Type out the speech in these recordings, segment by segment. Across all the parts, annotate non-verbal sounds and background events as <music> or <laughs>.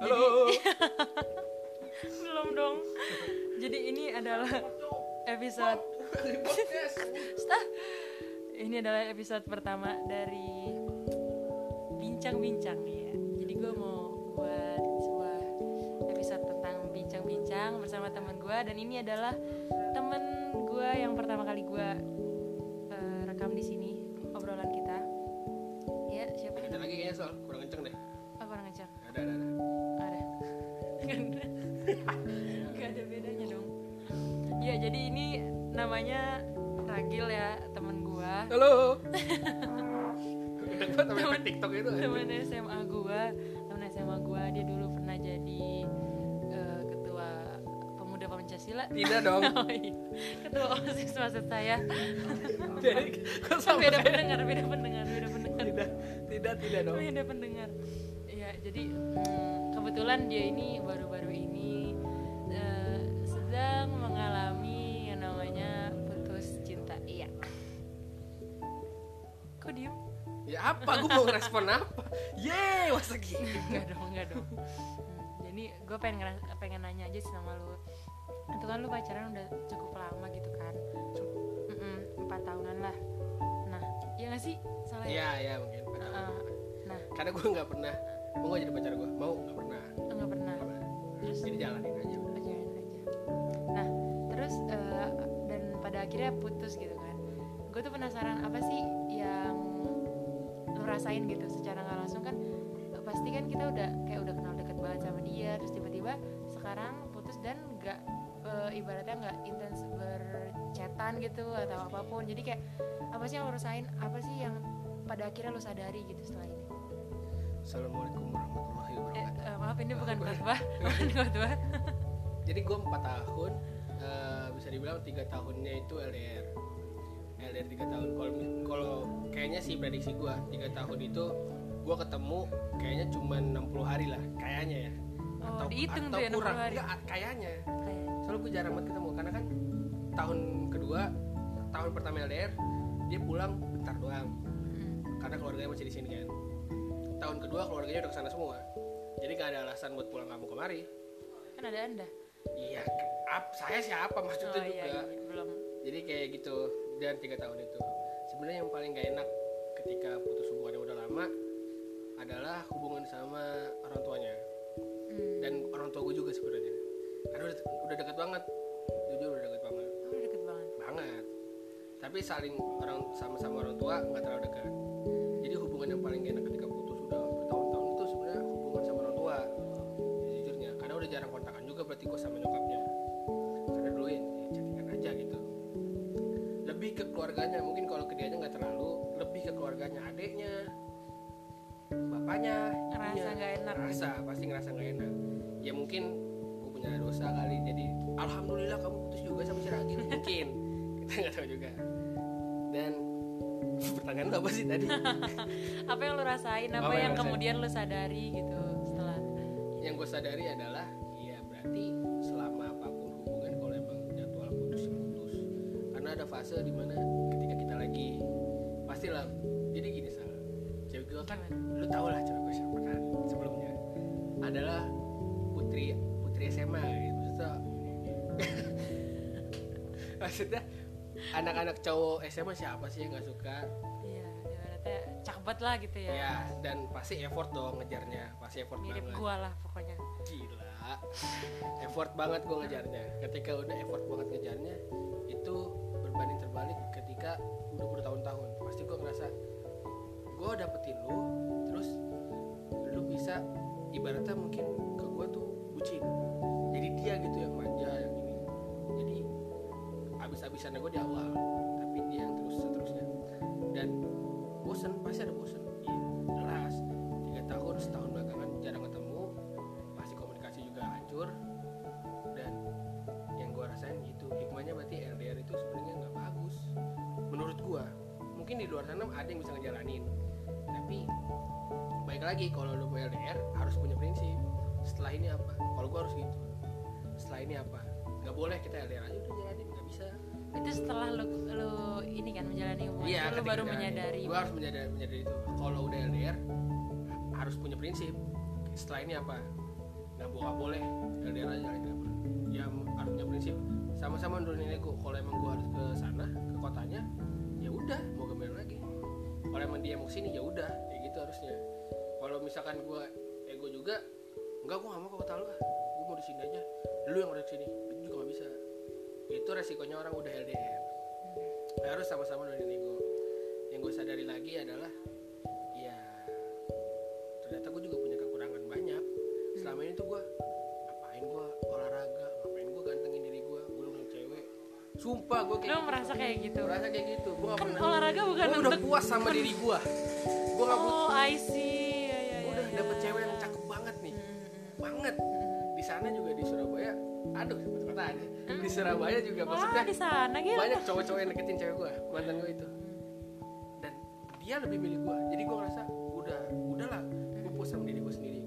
Halo. <laughs> belum dong jadi ini adalah episode <laughs> Stop. ini adalah episode pertama dari bincang-bincang ya jadi gue mau buat sebuah episode tentang bincang-bincang bersama teman gue dan ini adalah temen gue yang pertama kali gue eh, rekam di sini jadi ini namanya Ragil ya temen gua Halo. <laughs> Temen TikTok itu. Temen SMA gua Temen SMA gua Dia dulu pernah jadi eh, Ketua Pemuda Pancasila Tidak <laughs> dong. Oh iya Ketua OSIS maksud saya <laughs> Jadi kok sama Beda pendengar Beda pendengar Beda pendengar Tidak, tidak, tidak dong. Beda pendengar Ya jadi hmm, Kebetulan dia ini Baru-baru ini apa? Gue mau ngerespon apa? Yeay, masa gini. Enggak dong, enggak dong. Hmm, jadi gue pengen ngeras- pengen nanya aja sih sama lu. Itu kan lu pacaran udah cukup lama gitu kan? Empat tahunan lah. Nah, iya gak sih? Salah ya? Iya, iya mungkin. Heeh. nah, Karena gue nggak pernah mau nggak jadi pacar gue. Mau nggak pernah. enggak pernah. Nggak pernah. Terus Jadi jalanin aja. pacaran aja. Nah, terus eh, dan pada akhirnya putus gitu kan? Gue tuh penasaran apa sih yang lu rasain gitu secara nggak langsung kan eh, pasti kan kita udah kayak udah kenal deket banget sama dia terus tiba-tiba sekarang putus dan nggak eh, ibaratnya nggak intens bercetan gitu atau apa pun. Jadi kayak apa sih yang lu rasain? Apa sih yang pada akhirnya lu sadari gitu setelah ini? Assalamualaikum warahmatullahi eh, wabarakatuh. eh, maaf ini bukan khotbah. <laughs> Bukan khotbah? Jadi gue empat tahun, eh, bisa dibilang tiga tahunnya itu LDR. LDR tiga tahun. Kalau kalau kayaknya sih prediksi gue tiga tahun itu gue ketemu kayaknya cuma 60 hari lah, kayaknya ya. Oh, dihitung atau tuh ya, 60 kurang. hari. Enggak, kayaknya. Kayak, Soalnya gue jarang banget ketemu karena kan tahun kedua, tahun pertama LDR dia pulang bentar doang mm, karena keluarganya masih di sini kan. Tahun kedua keluarganya udah ke sana semua. Jadi gak ada alasan buat pulang kamu kemari. kan ada anda Iya, saya siapa maksudnya oh juga. iya, iya belum Jadi kayak gitu dan tiga tahun itu. Sebenarnya yang paling gak enak ketika putus hubungannya udah lama adalah hubungan sama orang tuanya Hmm. dan orang tua gue juga sebenarnya. Karena udah, udah deket banget, jujur udah deket banget, Oh, udah deket banget. banget. Tapi saling orang sama-sama orang tua nggak terlalu dekat. Jadi hubungan yang paling gak enak ketika putus udah bertahun-tahun itu sebenarnya hubungan sama orang tua. Jujurnya, karena udah jarang kontakan juga berarti gue sama nyokapnya. Ke keluarganya, mungkin kalau ke dianya nggak terlalu, lebih ke keluarganya, adiknya, bapaknya, Ngerasa nggak enak Ngerasa, pasti ngerasa nggak enak. Ya mungkin gue punya dosa kali, jadi alhamdulillah kamu putus juga sama si Ragil. mungkin <laughs> kita nggak tahu juga. Dan <laughs> pertanyaan lu apa sih tadi? <laughs> Apa yang lu rasain? Apa, Apa yang yang kemudian lu sadari gitu setelah yang gue sadari adalah ya berarti fase di mana ketika kita lagi pastilah jadi gini sal. Cewek gue kan lu tau lah cewek gue siapa kan sebelumnya. Adalah putri putri SMA gitu. Maksudnya <laughs> maksudnya anak-anak cowok SMA siapa sih yang nggak suka? Iya, cakbet lah gitu ya. ya dan pasti effort dong ngejarnya pasti effort Mirip banget. gua lah pokoknya. gila. Effort banget gue ngejarnya. Ketika udah effort banget ngejarnya ibaratnya mungkin ke gue tuh bucin. Jadi dia gitu yang manja yang ini. Jadi abis-abisannya gue di awal tapi dia yang terus seterusnya. Dan bosen pasti ada bosen. Iya, jelas. Tiga tahun setahun belakangan jarang ketemu pasti komunikasi juga hancur. Dan yang gue rasain gitu hikmahnya berarti LDR itu sebenarnya nggak bagus. Menurut gue mungkin di luar sana ada yang bisa ngejalanin. Tapi baik lagi kalau LDR harus punya prinsip setelah ini apa? Kalau gue harus gitu. Setelah ini apa? Nggak boleh kita LDR aja udah jalanin nggak bisa. Itu setelah lu lu ini kan menjalani hubungan Iya, lu ketika baru menyadari. Gua harus menyadari, menyadari itu. Kalau udah LDR harus punya prinsip. Setelah ini apa? gue nggak boleh LDR aja LDR ya harus punya prinsip. Sama-sama nurunin ego kalau emang gue harus ke sana ke kotanya ya udah mau gimana lagi. Kalau emang dia mau ke sini ya udah kayak gitu harusnya kalau misalkan gue ego juga enggak gue gak mau ke kota lu ah gue mau di sini aja. Lu yang harus sini itu juga gak bisa. Itu resikonya orang udah LDR harus sama-sama nurunin ego. Yang gue sadari lagi adalah ya ternyata gue juga punya kekurangan banyak. Selama ini tuh gue ngapain gue olahraga ngapain gue gantengin diri gue gue belum cewek. Sumpah gue kayak lo gitu. merasa kayak gitu? Merasa kayak gitu. Gue kan pernah olahraga bukan gue udah puas sama diri gue gue gak butuh. Oh I see kota aja di Surabaya juga hmm. wah maksudnya di sana gitu banyak cowok-cowok yang deketin cewek gue mantan gue itu. Dan dia lebih milih gue jadi gue ngerasa udah udahlah gue puas sama diri gue sendiri.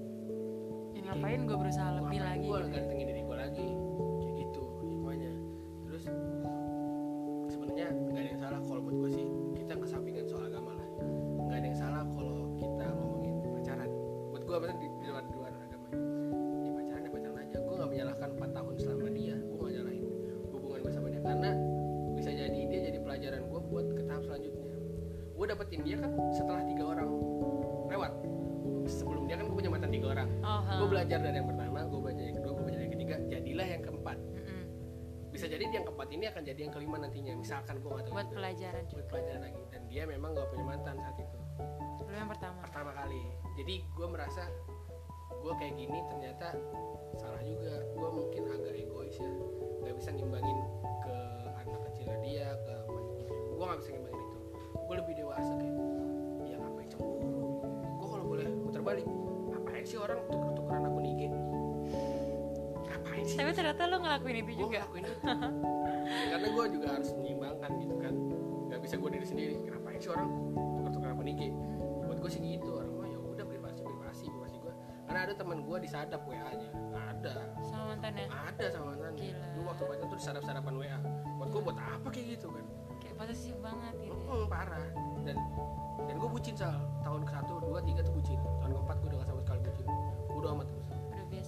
Jadi ngapain gue berusaha lebih lagi gue gitu? gantengin diri gue lagi? Kayak gitu hikmahnya terus sebenarnya nggak ada yang salah kalau buat gue sih. Kita kesampingan soal agama lah. Nggak ada yang salah kalau kita ngomongin pacaran. Buat gue maksudnya ini akan jadi yang kelima nantinya misalkan gue nggak tahu buat juga. pelajaran juga. buat pelajaran lagi. Dan dia memang gak punya mantan saat itu. Lu yang pertama? Pertama kali. Jadi gue merasa gue kayak gini ternyata salah juga. Gue mungkin agak egois ya. Nggak bisa ngimbangin ke anak kecilnya dia ke gue nggak bisa ngimbangin itu. Gue lebih dewasa kayak ya ngapain cemburu? Gue kalau boleh muter balik ngapain sih orang tuker-tukeran akun IG ngapain sih? Tapi ternyata lu ngelakuin itu gue juga. ngelakuin itu <laughs> karena gue juga harus menyeimbangkan gitu kan. Nggak bisa gue diri sendiri ngapain sih orang tukar-tukar apa nih buat gue sih gitu orang mah ya udah privasi privasi privasi gue karena ada teman gue disadap wa nya ada. Sama mantannya ada sama mantan Gila. dulu waktu pacaran tuh disadap sadapan wa buat gue buat apa kayak gitu kan? Kayak posesif banget gitu ya. Mm, parah. Dan dan gue bucin sal. Tahun ke satu dua tiga tuh bucin. Tahun keempat gue udah gak sama sekali bucin. Udah amat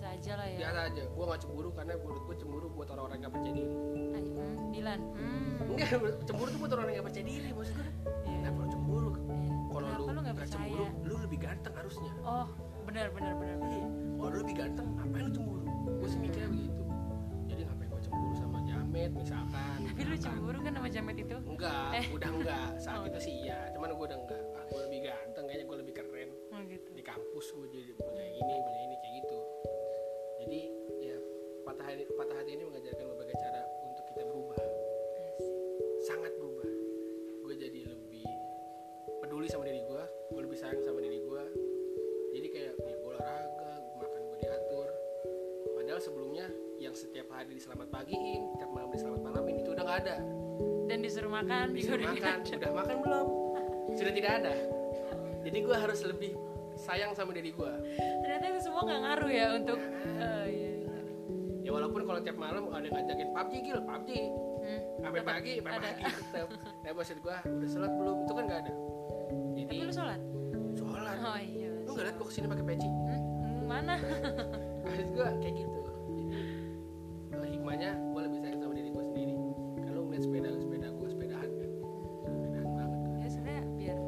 biasa aja lah ya. Biasa aja. Gue gak cemburu karena menurut gue cemburu buat orang-orang yang gak percaya diri. Ay, hmm, Dilan. Hmm. enggak cemburu tuh buat orang yang gak percaya diri maksud gue Iya. lu cemburu? Iya. kalau lu lu nggak percaya? cemburu lu lebih ganteng harusnya. Oh benar benar benar. Iya. Kalau lu lebih ganteng ngapain lu cemburu? Gue sih mikirnya begitu. Jadi ngapain gue cemburu sama jamet misalkan? Tapi lu cemburu kan sama jamet itu? Enggak Eh. udah enggak. Saat Oh. itu sih iya cuman gue udah enggak. Ah, gue lebih ganteng kayaknya gue lebih keren. Oh gitu. Di kampus gue jadi punya ini punya ini kayak hati patah hati ini mengajarkan berbagai cara untuk kita berubah. Sangat berubah. Gue jadi lebih peduli sama diri gue gue lebih sayang sama diri gue jadi kayak ya gue olahraga gue makan gue diatur. Padahal sebelumnya yang setiap hari diselamat pagiin setiap malam diselamat malamin itu udah nggak ada. Dan disuruh makan juga disuruh udah makan ada. udah makan belum? Sudah tidak ada. Jadi gue harus lebih sayang sama diri gue ternyata itu semua nggak ngaruh ya untuk iya. Ya walaupun kalau tiap malam ada yang ngajakin PUBG gil PUBG Hmm, sampai pagi sampai pagi. Tetap nah maksud gue udah sholat belum? Itu kan nggak ada. Jadi tapi lu sholat? Sholat. Oh iya lu nggak liat gue ke sini pakai peci? Hmm, mana? <laughs> Maksud gue kayak gitu. Jadi eh, hikmahnya gue lebih sayang sama diri gue sendiri. Kan lu ngeliat sepeda sepeda gue sepedahan kan? Sepedahan banget. Kan ya sebenarnya biar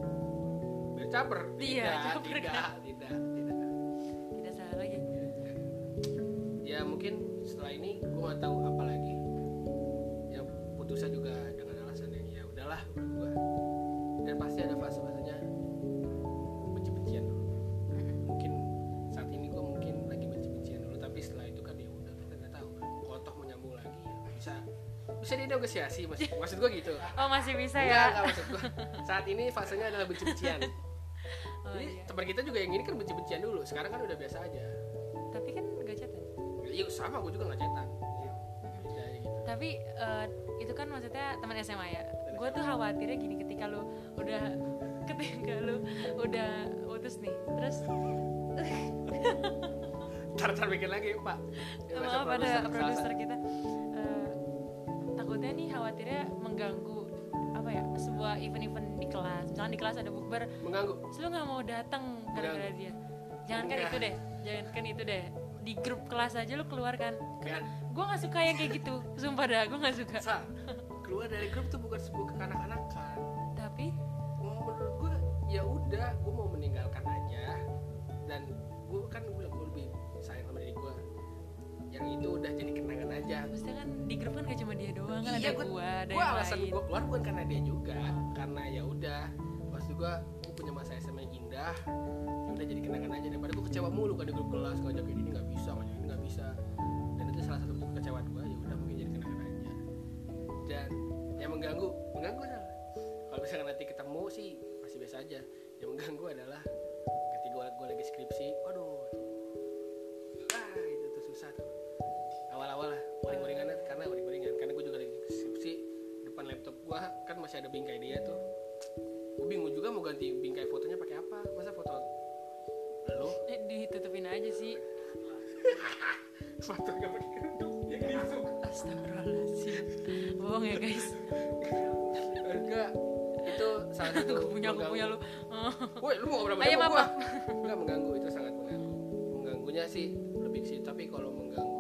biar caper. Iya, tidak caper tidak kan. tidak tidak nggak tahu apa lagi. Ya putusnya juga dengan alasan yang ya udahlah menurut gue dan pasti ada fase-fasenya benci-bencian dulu. Mm-mm. mungkin saat ini gue mungkin lagi benci-bencian dulu tapi setelah itu kan ya udah kita nggak tahu. Kalau toh mau nyambung lagi. Ya bisa bisa dinegosiasi mas. <laughs> Maksud gue gitu. Oh masih bisa Enggak, ya? Enggak maksud gue saat ini fasenya adalah benci-bencian. <laughs> Oh, jadi iya. teman kita juga yang ini kan benci-bencian dulu. Sekarang kan udah biasa aja. Tapi kan gak chatan iya sama gue juga nggak cetan tapi eh, itu kan maksudnya teman SMA ya. Gue tuh khawatirnya gini ketika lu udah <laughs> ketika lu udah putus nih terus <laughs> Ntar ntar mikir lagi pak. Maaf ada produser kita. Eh, takutnya nih khawatirnya mengganggu apa ya sebuah event-event di kelas. Misalkan di kelas ada bukber Mengganggu. terus lu nggak mau datang gara-gara Mengganggu. dia. Jangan kan Enggak. itu deh jangan kan itu deh di grup kelas aja lu keluarkan kan? Gue nggak suka yang kayak gitu sumpah dah gue nggak suka. Sa, keluar dari grup tuh bukan sebuah kekanak-kanakan. Tapi? Menurut gue ya udah gue mau meninggalkan aja. Dan gue kan gue bilang gue lebih sayang sama diri gue yang itu udah jadi kenangan aja. Maksudnya kan di grup kan gak cuma dia doang kan ada Iya, gua- gua ada gue alasan gue keluar bukan karena dia juga karena ya udah. Maksud gue gue punya masa SMA yang indah udah jadi kenangan aja. Daripada gue kecewa mulu kan di grup kelas ngajak ini nggak bisa ngajak ini nggak bisa. Dan itu salah satu bentuk kekecewaan gue ya udah mungkin jadi kenangan aja. Dan yang mengganggu mengganggu adalah kalau misalkan nanti ketemu sih masih biasa aja. Yang mengganggu adalah ketika gue lagi skripsi waduh ah itu tuh susah tuh. Awal-awal lah uring-uringan karena uring-uringan karena gue juga lagi skripsi depan laptop gue kan masih ada bingkai dia tuh. Gue bingung juga mau ganti bingkai fotonya foto gak pakai kerudung yang astagfirullahaladzim bohong ya guys enggak itu salah satu gue punya aku mengganggu. punya lu Oh. Woi, lu mau berapa Ayo, sama maaf, gua? Enggak mengganggu itu sangat mengganggu. Mengganggunya sih lebih sih, tapi kalau mengganggu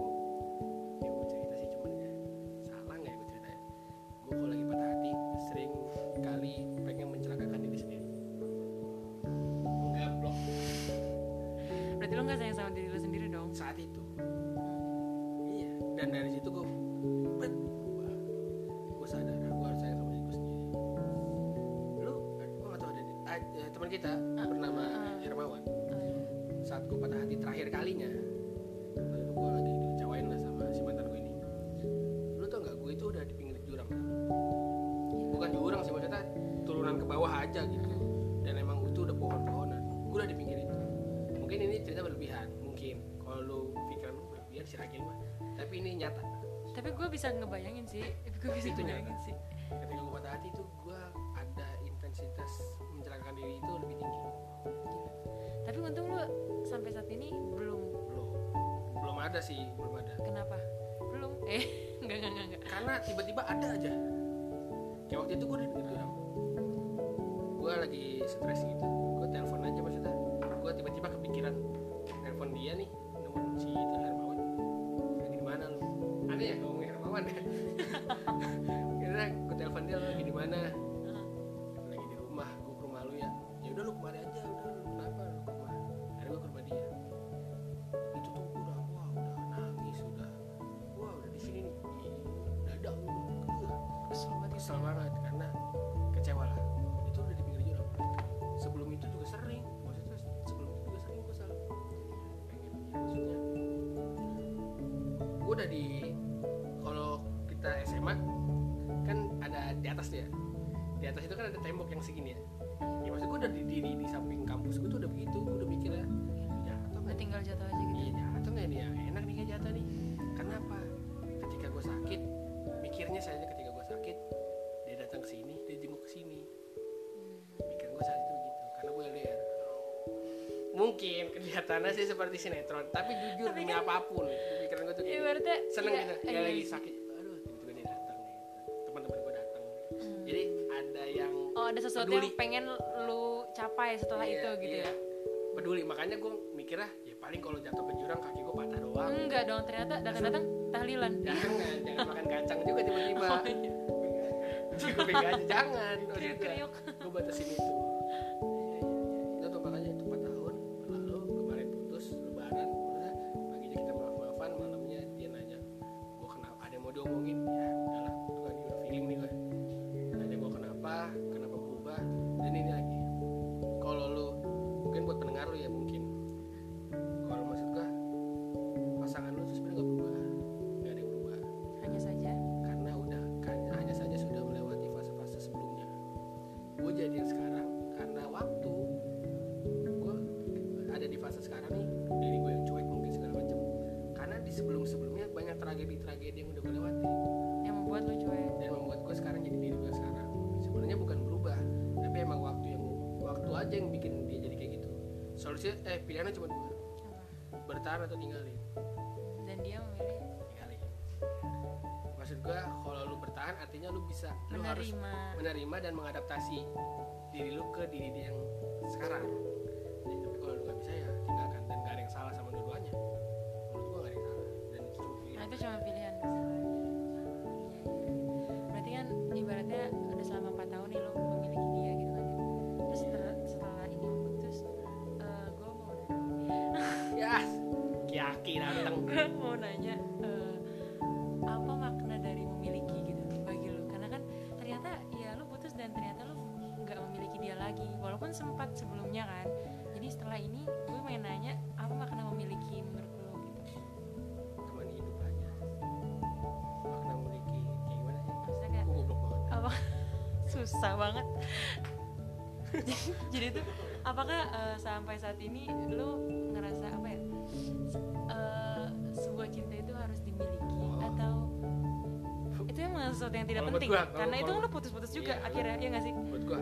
aja gitu. Dan emang itu udah pohon-pohonan. Gue udah di pinggir itu mungkin ini cerita berlebihan mungkin. Kalau lu pikiran lu berlebihan silakan mah tapi ini nyata. Tapi gue bisa ngebayangin sih. Gue bisa Itu ngebayangin nyata. sih. Ketika gue patah hati itu gue ada intensitas mencelakakan diri itu lebih tinggi. Gila. tapi untung lu sampai saat ini belum. Belum. Belum ada sih belum ada. Kenapa? Belum. Eh <laughs> enggak enggak enggak, enggak. Karena tiba-tiba ada aja. Kayak waktu itu gue jurang gue lagi stres gitu. Gue telepon aja maksudnya. Gue tiba-tiba kepikiran telepon dia nih nomor si itu Hermawan. Lagi di mana lu? Aneh ya ngomongin Hermawan <laughs> atas ya di atas itu kan ada tembok yang segini ya. Ya maksud gue udah di, di, di, di samping kampus gue tuh udah begitu gue udah mikir ya jatuh Udah nggak tinggal jatuh aja gitu. Iya jatuh nggak nih ya enak nih kayak jatuh nih. Kenapa? Ketika gue sakit mikirnya saja ketika gue sakit dia datang ke sini dia jenguk ke sini. Pikiran gue saat itu begitu karena gue LDR mungkin kelihatannya sih seperti sinetron tapi jujur Tapi demi kan- apa pun pikiran gue tuh berarti seneng iya, gitu iya. lagi sakit sesuatu peduli. yang pengen lu capai setelah Iya, itu gitu iya. ya peduli makanya gue mikirnya ya paling kalau jatuh ke jurang kaki gue patah doang enggak dong ternyata datang-datang tahlilan jangan jangan makan kacang juga tiba-tiba <laughs> Oh, iya. Pegang aja jangan Kriuk-kriuk. gue batasin itu eh pilihannya cuma dua. Apa? bertahan atau tinggalin? Dan dia memilih? Tinggalin. Maksud gue kalau lu bertahan artinya lu bisa lu harus menerima. menerima dan mengadaptasi diri lu ke diri dia yang sekarang. Jadi, tapi kalau lu nggak bisa ya tinggalkan. Dan gak ada yang salah sama dua-duanya. Cuma pilihan. Iya, iya. Sebelumnya kan. Jadi setelah ini gue main nanya apa makna memiliki menurut lo gitu? Teman hidup aja. Makna memiliki kayak gimana sih maksudnya kayak goblok banget. apa? <laughs> Susah banget. <laughs> Jadi tuh apakah eh, sampai saat ini lo ngerasa apa ya? Eh, sebuah cinta itu harus dimiliki Oh. atau itu emang sesuatu yang tidak buat penting gua, ya? kalau- karena itu kan lo putus-putus juga Iya, akhirnya ya nggak sih? Buat gue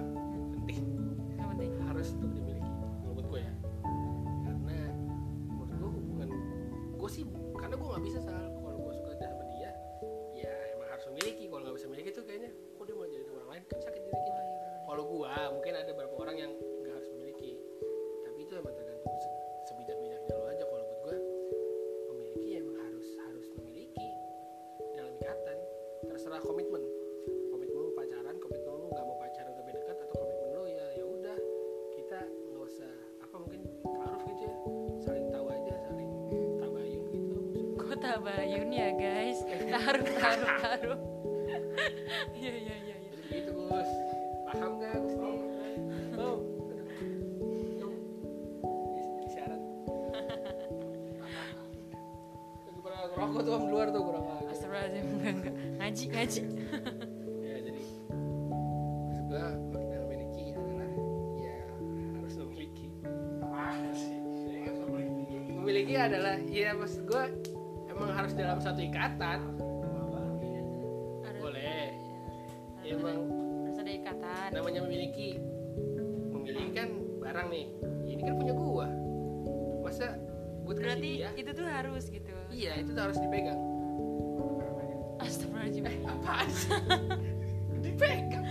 mungkin ada beberapa orang yang adalah ya maksud gua emang harus dalam satu ikatan. Harus- boleh ya emang harus ada ikatan. namanya memiliki memiliki kan barang nih. Ini kan punya gua. Masa gua kasih berarti dia? itu tuh harus gitu. Iya itu tuh harus dipegang. Astagfirullahaladzim. Eh apaan sih? <laughs> Dipegang?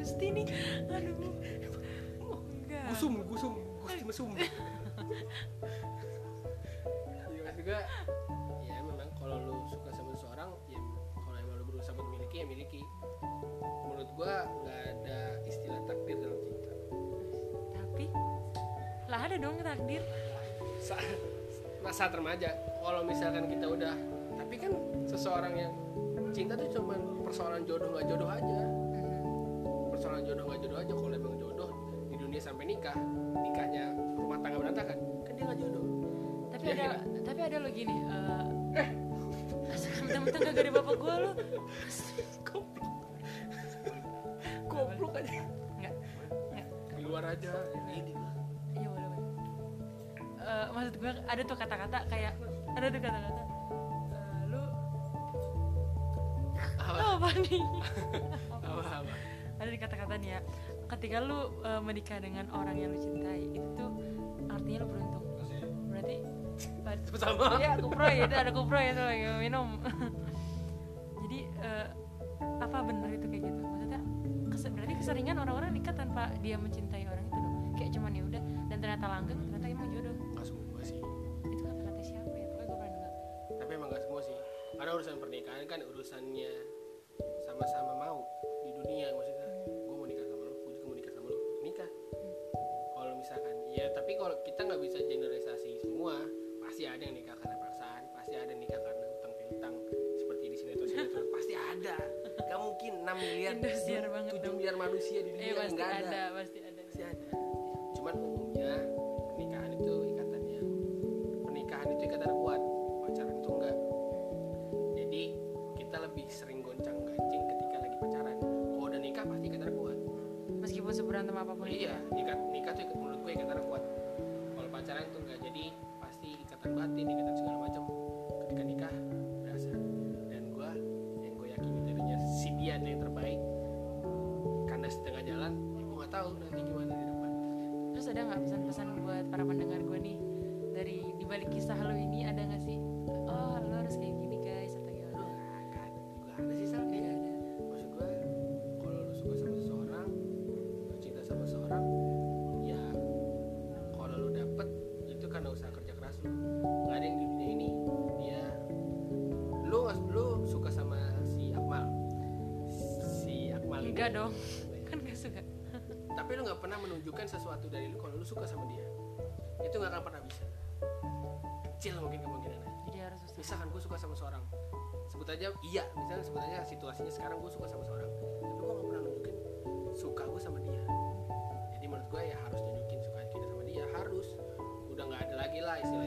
Gusti nih. Aduh. <laughs> Gusum gusum. Gusti mesum <laughs> ya gua ya memang kalau lu suka sama seseorang ya kalau emang lu berusaha buat memiliki ya miliki. Menurut gua nggak ada istilah takdir dalam cinta. Tapi lah ada dong takdir. Saat masa remaja kalau misalkan kita udah tapi kan seseorang yang cinta tuh cuma persoalan jodoh nggak jodoh aja. Persoalan jodoh nggak jodoh aja kalau emang jodoh di dunia sampai nikah ada lo gini eh mentang-mentang gak dari bapak gua lo. Goblok goblok aja. Enggak enggak di luar aja. Ini iya boleh boleh. Eh, maksud gue ada tuh kata-kata kayak ada tuh kata-kata eh, lu apa? Apa nih? Apa apa? Ada di kata-kata nih ya ketika lu eh, menikah dengan orang yang lu cintai itu tuh artinya lu beruntung sama. Ya kupro ya itu ada kupro ya tuh lagi minum. <laughs> Jadi eh, apa bener itu kayak gitu? Maksudnya kes- berarti keseringan orang-orang nikah tanpa dia mencintai orang itu dong. Kayak cuman ya udah dan ternyata langgeng ternyata emang jodoh. Nggak semua sih. Itu kata-kata siapa ya? Pokoknya gue pernah dengar. Tapi emang gak semua sih. Karena urusan pernikahan kan urusannya sama-sama mau di dunia maksudnya. Gue mau nikah sama lo gue juga mau nikah sama lo nikah. Kalau misalkan ya tapi kalau kita nggak bisa pasti ada yang nikah karena paksaan pasti ada yang nikah karena utang piutang seperti di sinetron sinetron pasti ada. Gak mungkin 6 miliar Indosiar banget 7 dong. miliar manusia di eh dunia pasti nggak ada. ada pasti ada. Pasti ada. Cuman umumnya pernikahan itu ikatan yang pernikahan itu ikatan kuat pacaran itu enggak. Jadi kita lebih sering goncang gancing ketika lagi pacaran. Kalau udah nikah pasti ikatan kuat. Meskipun seberantem apa pun iya ikat nikah tuh menurut gue ikatan kuat ada nggak pesan-pesan buat para pendengar gue nih? Dari dibalik kisah lo ini ada nggak sih? Oh lo harus kayak gini misalkan gue suka sama seorang. Sebut aja iya misalnya sebut aja situasinya sekarang gue suka sama seorang. Tapi gue gak pernah nunjukin suka gue sama dia. Jadi menurut gue ya harus nunjukin suka kita sama dia harus. Udah nggak ada lagi lah istilah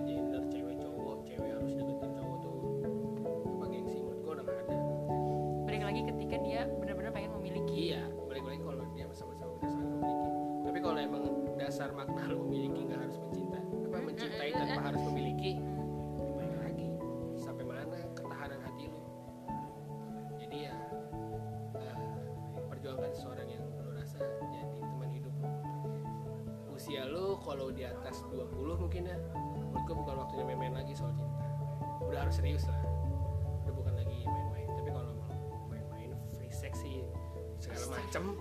kalau di atas 20 mungkin ya menurut gua bukan waktunya main-main lagi soal cinta udah harus serius lah udah bukan lagi main-main tapi kalau mau main-main free seksi segala macem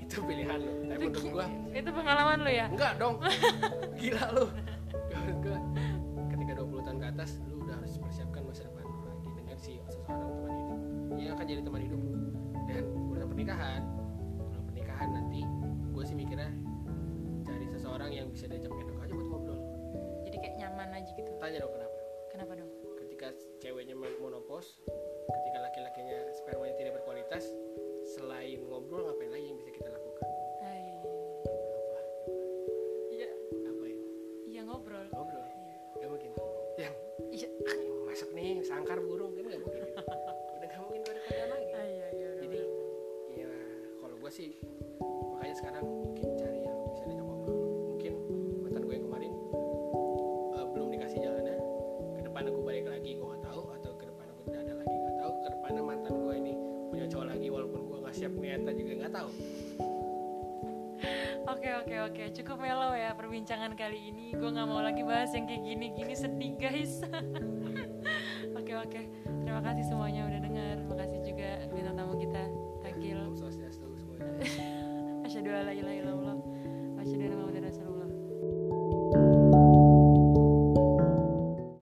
itu pilihan lu tapi menurut gua itu pengalaman lu ya Enggak dong. <laughs> Gila. Menurut gua ketika 20 tahun ke atas lu udah harus persiapkan masa depan lu lagi dengan si seseorang teman hidup. Yang akan jadi teman hidup. Dan urusan pernikahan, urusan pernikahan nanti gue sih mikirnya seseorang yang bisa diajak enak aja buat ngobrol. jadi kayak nyaman aja gitu Tanya dong kenapa? kenapa dong Ketika ceweknya monopos, ketika laki-lakinya spermanya tidak berkualitas, selain ngobrol ngapain lagi yang bisa kita lakukan? Hai. Apa? iya Apa ya? iya ngobrol Ngobrol. Iya. Gak mungkin. Yang iya masak nih sangkar burung kan nggak mungkin tahu? Oke oke oke. Cukup mellow ya perbincangan kali ini. Gue nggak mau lagi bahas yang kayak gini gini sedih guys. <laughs> Oke oke. Terima kasih semuanya udah